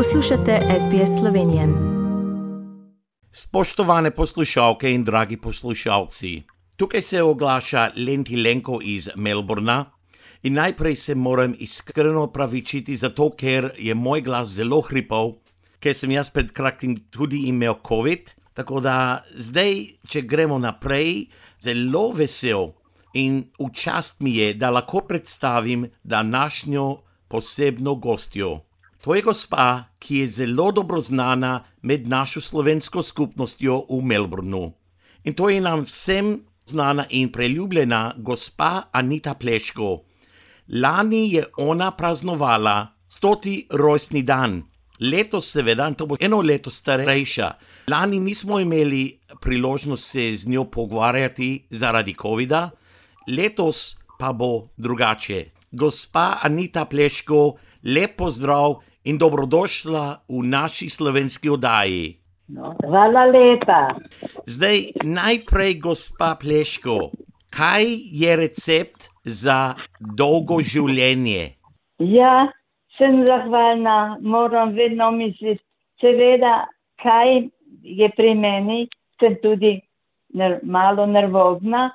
Poslušate SBS Slovenije. Spoštovane poslušalke in dragi poslušalci, tukaj se oglaša Lenti Lenko iz Melbourna in najprej se moram iskreno pravičiti, zato ker je moj glas zelo hripal, ker sem jaz pred kratkim tudi imel COVID. Tako da zdaj, če gremo naprej, zelo vesel in v čast mi je, da lahko predstavim današnjo posebno gostjo. To je gospa, ki je zelo dobro znana med našo slovensko skupnostjo v Melbournu. In to je nam vsem znana in preljubljena gospa Anita Pleško. Lani je ona praznovala stoti rojstni dan, letos seveda, to bo eno leto starejša. Lani nismo imeli priložnost se z njo pogovarjati zaradi COVID-a, letos pa bo drugače. Gospa Anita Pleško, lepo zdrav in dobrodošla v naši slovenski oddaji. No, hvala lepa. Zdaj, najprej, gospa Pleško, kaj je recept za dolgo življenje? Ja, sem zahvalna, moram vedno misliti, seveda, kaj je pri meni, sem tudi ner malo nervozna,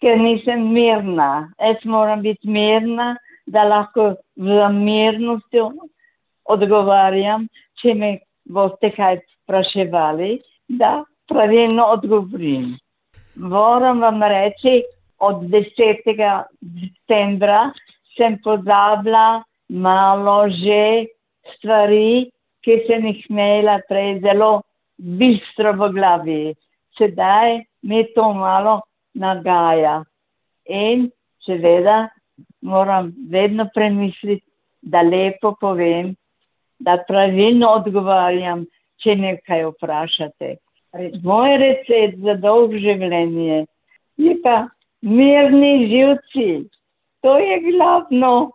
ker nisem mirna. Jaz moram biti mirna, da lahko v mirnosti odgovarjam, če me boste kaj spraševali, da pravilno odgovorim. Moram vam reči, od 10. decembra sem pozabila malo že stvari, ki sem jih imela prej zelo bistro v glavi. Sedaj mi to malo nagaja. In seveda moram vedno premisliti, da lepo povem, da pravilno odgovarjam, če nekaj vprašate. Moj recept za dolg življenje je pa mirni živci. To je glavno,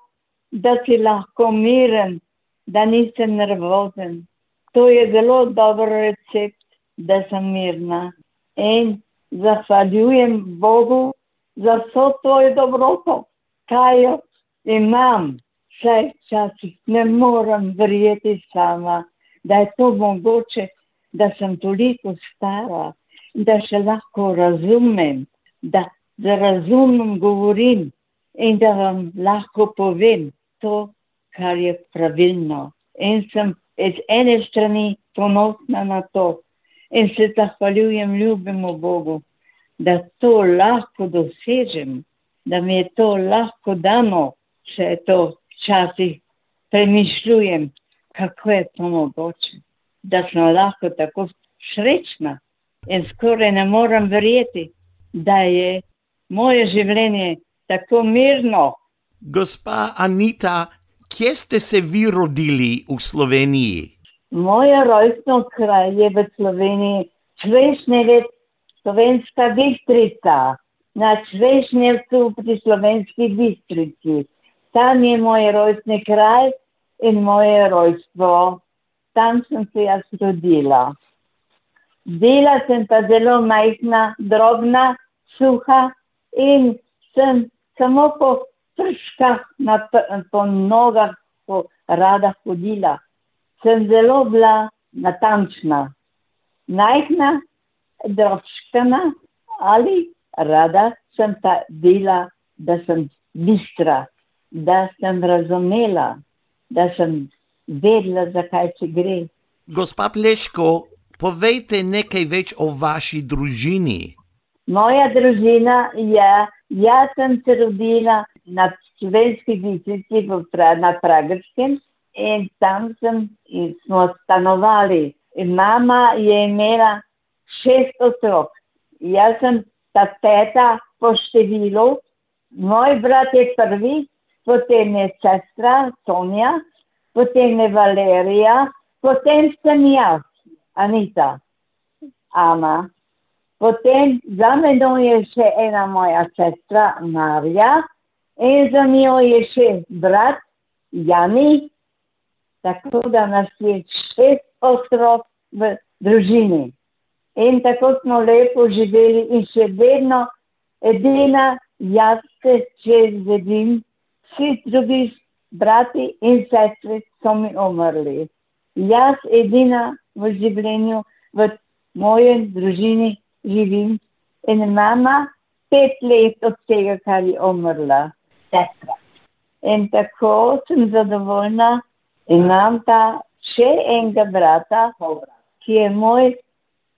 da si lahko miren, da nisi nervozen. To je zelo dober recept, da sem mirna. In zahvaljujem Bogu za vso tvojo dobroto, kaj jo imam. Saj včasih ne morem verjeti sama, da je to mogoče, da sem toliko stara, da še lahko razumem, da, da razumem, govorim in da vam lahko povem to, kar je pravilno. In sem iz ene strani ponosna na to, in se zahvaljujem ljubemu Bogu, da to lahko dosežem, da mi je to lahko dano, če je to včasih premišljujem, kako je to mogoče, da sem lahko tako srečna in skoraj ne morem verjeti, da je moje življenje tako mirno. Gospa Anita, kje ste se vi rodili v Sloveniji? Moja rojstno kraj je v Sloveniji, Čvešnjevec, Slovenska Bistrica, na Čvešnjevcu pri Slovenski Bistrici. Tam je moj rojstni kraj in moje rojstvo. Tam sem se jaz rodila. Bila sem pa zelo majhna, drobna, suha in sem samo po prškah, na, po nogah, po rada hodila sem zelo bila natančna, najhna, droškana ali rada sem pa bila, da sem bistra, da sem razumela, da sem vedela, zakaj se gre. Gospa Pleško, povejte nekaj več o vaši družini. Moja družina je, jaz sem se rodila na slovenski bistrici na Pragerskem, in tam sem, in smo stanovali. In mama je imela šest otrok. Jaz sem ta peta po številu, moj brat je prvi, potem je sestra Sonja, potem je Valerija, potem sem jaz, Anita, Ama. Potem za menoj je še ena moja sestra Marja in za njo je še brat Jani, tako da nas je šest otrok v družini. In tako smo lepo živeli in še vedno edina jaz se če zvedim, vsi drugi brati in sestri so mi umrli. Jaz edina v življenju, v mojem družini živim in mama pet let od tega, kar je umrla. Sestra. In tako sem zadovoljna, imam ta še enega brata, ki je moj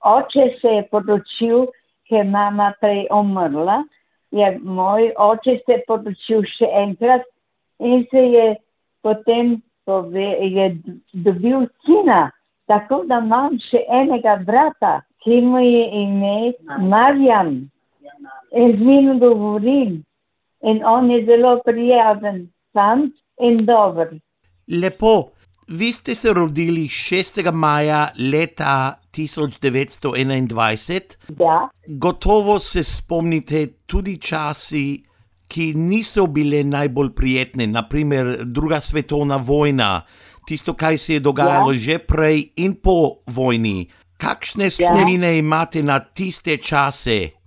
oče se je poročil, ker je mama prej umrla. Je moj oče se poročil še enkrat in se je potem pove, je dobil sina. Tako da imam še enega brata, ki mu je ime Marjan. In z njim govorim. In on je zelo prijazen, sam in dober. Lepo. Vi ste se rodili 6. maja leta 1921. Ja, Gotovo se spomnite tudi časi, ki niso bile najbolj prijetne, naprimer druga svetovna vojna, tisto, kaj se je dogajalo ja. že prej in po vojni. Kakšne spomine imate na tiste čase?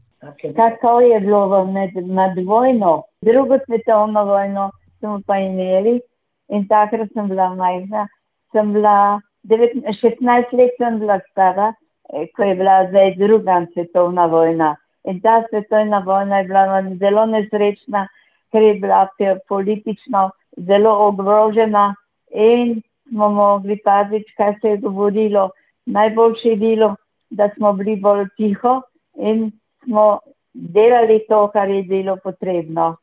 kako je bilo med, med vojno, drugo svetovno vojno smo pa imeli in takrat sem bila majhna, sem bila 16 let sem bila stara, eh, ko je bila zdaj druga svetovna vojna. In ta svetovna vojna je bila zelo nesrečna, ker je bila politično zelo ogrožena in smo mogli paziti, kaj se je govorilo. Najboljše je bilo, da smo bili bolj tiho in smo delali to, kar je bilo potrebno.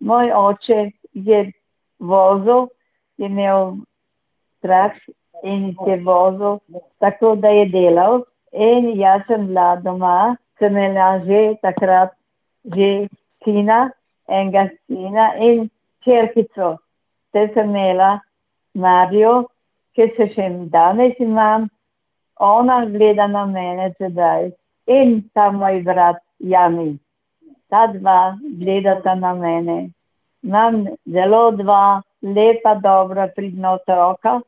Moj oče je vozil, je imel trak in je vozil, tako da je delal. In jaz sem bila doma, sem imela že takrat že sina, enega sina in črkico. Te sem imela Marijo, ki se še danes imam, ona gleda na mene sedaj in ta moj brat Jani. Ta dva gledata na mene. Imam zelo dva lepa, dobra, pridna otroka,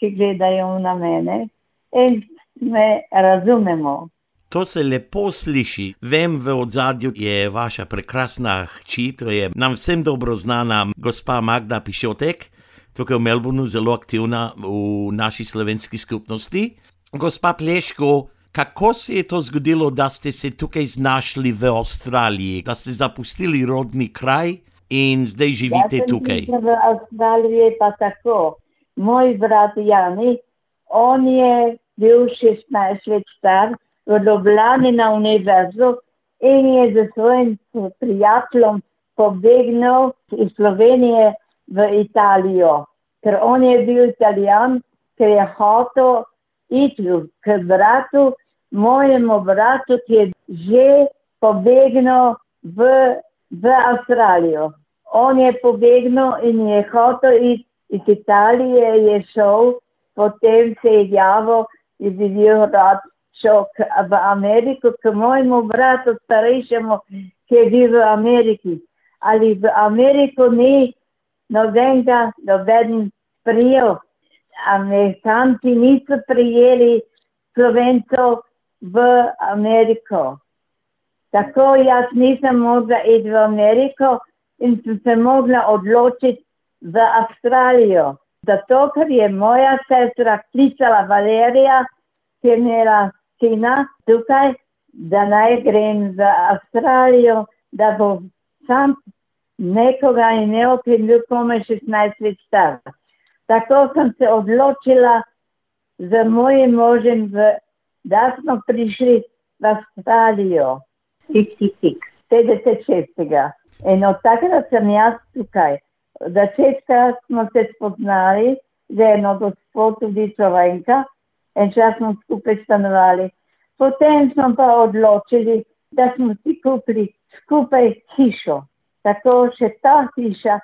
ki gledajo na mene in me razumemo. To se lepo sliši. Vem, v ozadju je vaša prekrasna hči, to je nam vsem dobro znana gospa Magda Pišotek, tukaj v Melbournu zelo aktivna v naši slovenski skupnosti. Gospa Pleško, kako se je to zgodilo, da ste se tukaj znašli v Avstraliji, da ste zapustili rodni kraj in zdaj živite sem tukaj? V Avstraliji pa tako. Moj brat Jani, on je bil 16 let star v Ljubljani na univerzu in je z svojim prijateljem pobegnil iz Slovenije v Italijo. Ker on je bil italijan, ker je hotel iti k bratu, mojemu bratu, ki je že pobegnil v, v Avstralijo. On je pobegnil in je hotel iti iz Italije, je šel, potem se je javil, je bil rad šel v Ameriko, k mojemu bratu, starejšemu, ki je bil v Ameriki. Ali v Ameriko ni nobenega, noben prijel. Amerikanci niso prijeli Slovencov v Ameriko. Tako jaz nisem mogla iti v Ameriko in sem se mogla odločiti v Avstralijo. Zato, ker je moja sestra klicala Valerija, ki je imela sina tukaj, da naj grem v Avstralijo, da bo sam nekoga imel, ki je bil komaj 16 let star. Tako sem se odločila z mojim možem, v, da smo prišli v Avstralijo. 56. 56. In od takrat sem jaz tukaj. Od začetka smo se spoznali z eno gospod, tudi Slovenka, in čas smo skupaj stanovali. Potem smo pa odločili, da smo si kupili skupaj hišo. Tako še ta hiša,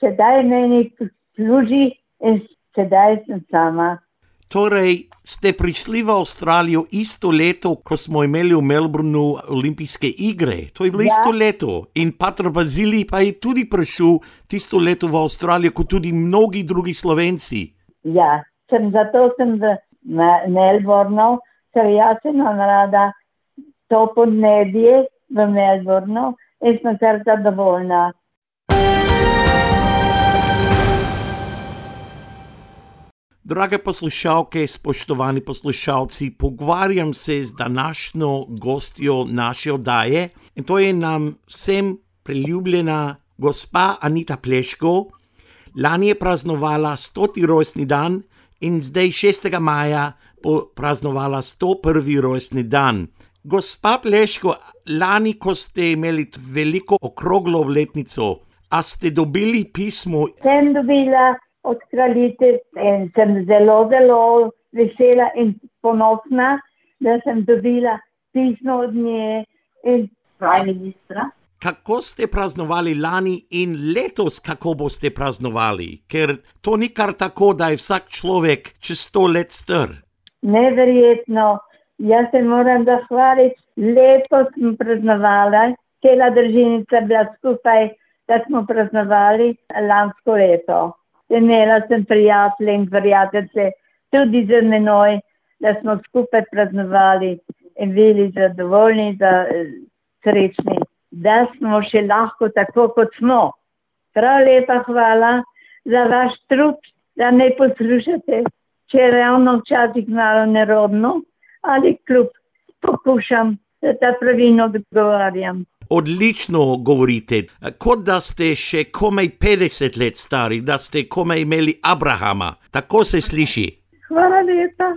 sedaj meni služi in sedaj sem sama. Torej, ste prišli v Avstralijo isto leto, ko smo imeli v Melbournu olimpijske igre. To je bilo Ja. isto leto. In Patr Bazili pa je tudi prišel tisto leto v Avstralijo, kot tudi mnogi drugi Slovenci. Ja, sem, zato sem v Me- Melbournu, ker jaz imam rada to podnebje v Melbournu in sem kar zadovoljna. Drage poslušalke, spoštovani poslušalci, pogovarjam se z današnjo gostjo naše oddaje in to je nam vsem priljubljena gospa Anita Pleško. Lani je praznovala 100. rojstni dan in zdaj 6. maja bo praznovala 101. rojstni dan. Gospa Pleško, lani, ko ste imeli veliko okroglo obletnico, a ste dobili pismo? Sem dobila od kraljice in sem zelo, zelo vesela in ponosna, da sem dobila pismo od nje in prime ministra. Kako ste praznovali lani in letos, kako boste praznovali? Ker to ni kar tako, da je vsak človek čez sto let star. Neverjetno, jaz se moram zahvaliti. Letos smo praznovali, cela družinica bila skupaj, da smo praznovali lansko leto. Imela sem prijatelje in prijateljice tudi z menoj, da smo skupaj praznovali in bili zadovoljni, da, srečni, da smo še lahko tako, kot smo. Prav lepa hvala za vaš trud, da me poslušate, če je ravno včasih malo nerodno ali kljub pokušam, da pravilno odgovarjam. Odlično govorite, kot da ste še komaj 50 let stari, da ste komaj imeli Abrahama. Tako se sliši. Hvala lepa,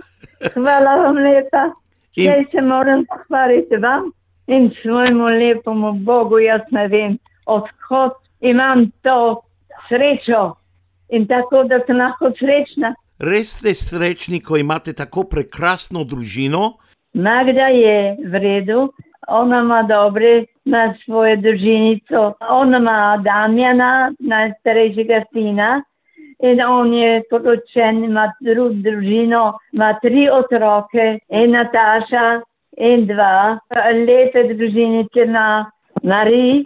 hvala vam lepa. In- Zdaj se moram zahvaliti vam in svojemu lepemu Bogu, jaz ne vem, odhod imam to srečo in tako, da sem lahko srečna. Res ste srečni, ko imate tako prekrasno družino. Magda je v redu, ona ima dobre, ima svojo družinico, ona ima Damjana, najstarejšega sina. In on je poročen, ima drugo družino, ima tri otroke, in Nataša, in dva. Lepe družinice ima Marij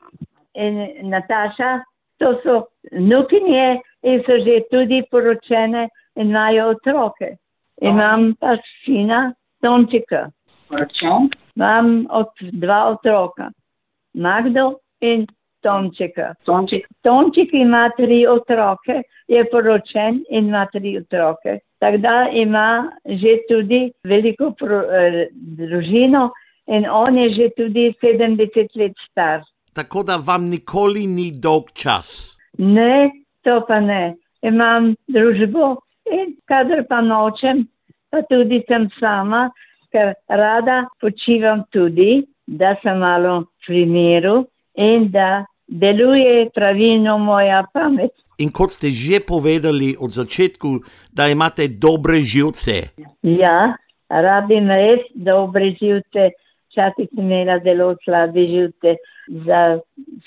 in Nataša, to so nukinje in so že tudi poročene in imajo otroke. Imam pa sina Tončika. Imam od dva otroka, Magdo in Tončika. Tonček. Tončik ima tri otroke, je poročen in ima tri otroke. Tako da ima že tudi veliko pro, eh, družino in on je že tudi 70 let star. Tako da vam nikoli ni dolg čas. Ne, to pa ne. Imam družbo in kadar pa nočem, pa tudi sem sama, ker rada počivam tudi, da sem malo pri miru in da deluje pravilno moja pamet. In kot ste že povedali od začetku, da imate dobre živce. Ja, rabim res dobre živce, včasih sem imela zelo slabe živce, za,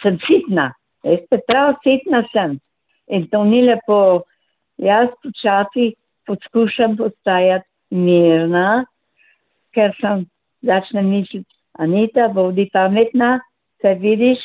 sem sitna, veste, prav sitna sem. In to ni lepo. Jaz počasi poskušam postajati mirna, ker sem začne misliti, Anita, bodi pametna, se vidiš,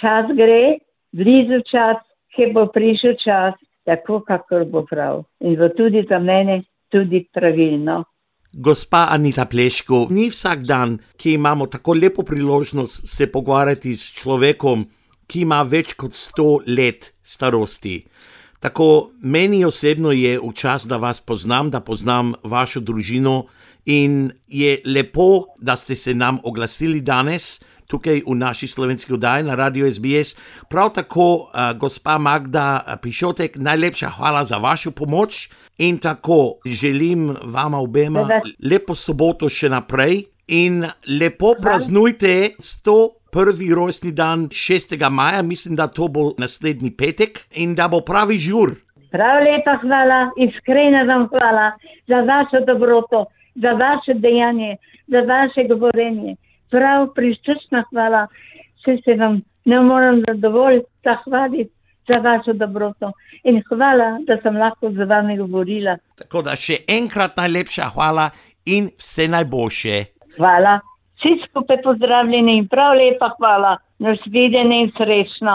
čas gre, blizu čas, ki bo prišel čas, tako kakor bo prav. In bo tudi za mene tudi pravilno. Gospa Anita Pleško, ni vsak dan, ki imamo tako lepo priložnost se pogovarjati s človekom, ki ima več kot 100 let starosti. Tako meni osebno je v čas, da vas poznam, da poznam vašo družino in je lepo, da ste se nam oglasili danes tukaj v naši slovenski oddaji na Radio SBS. Prav tako, uh, gospa Magda eh, Pišotek, najlepša hvala za vašo pomoč in tako želim vama obema lepo soboto še naprej in lepo praznujte 101. rojstni dan 6. maja, mislim, da to bo naslednji petek in da bo pravi žur. Prav lepa hvala, iskrena vam hvala za vašo dobroto, za vaše dejanje, za vaše govorenje. Prav prisrčna hvala, se se vam ne morem dovolj zahvaliti za vašo dobroto. In hvala, da sem lahko z vami govorila. Tako da še enkrat najlepša hvala in vse najboljše. Hvala. Vsi skupaj pozdravljeni in prav lepa hvala. Nasvidenje in srečno.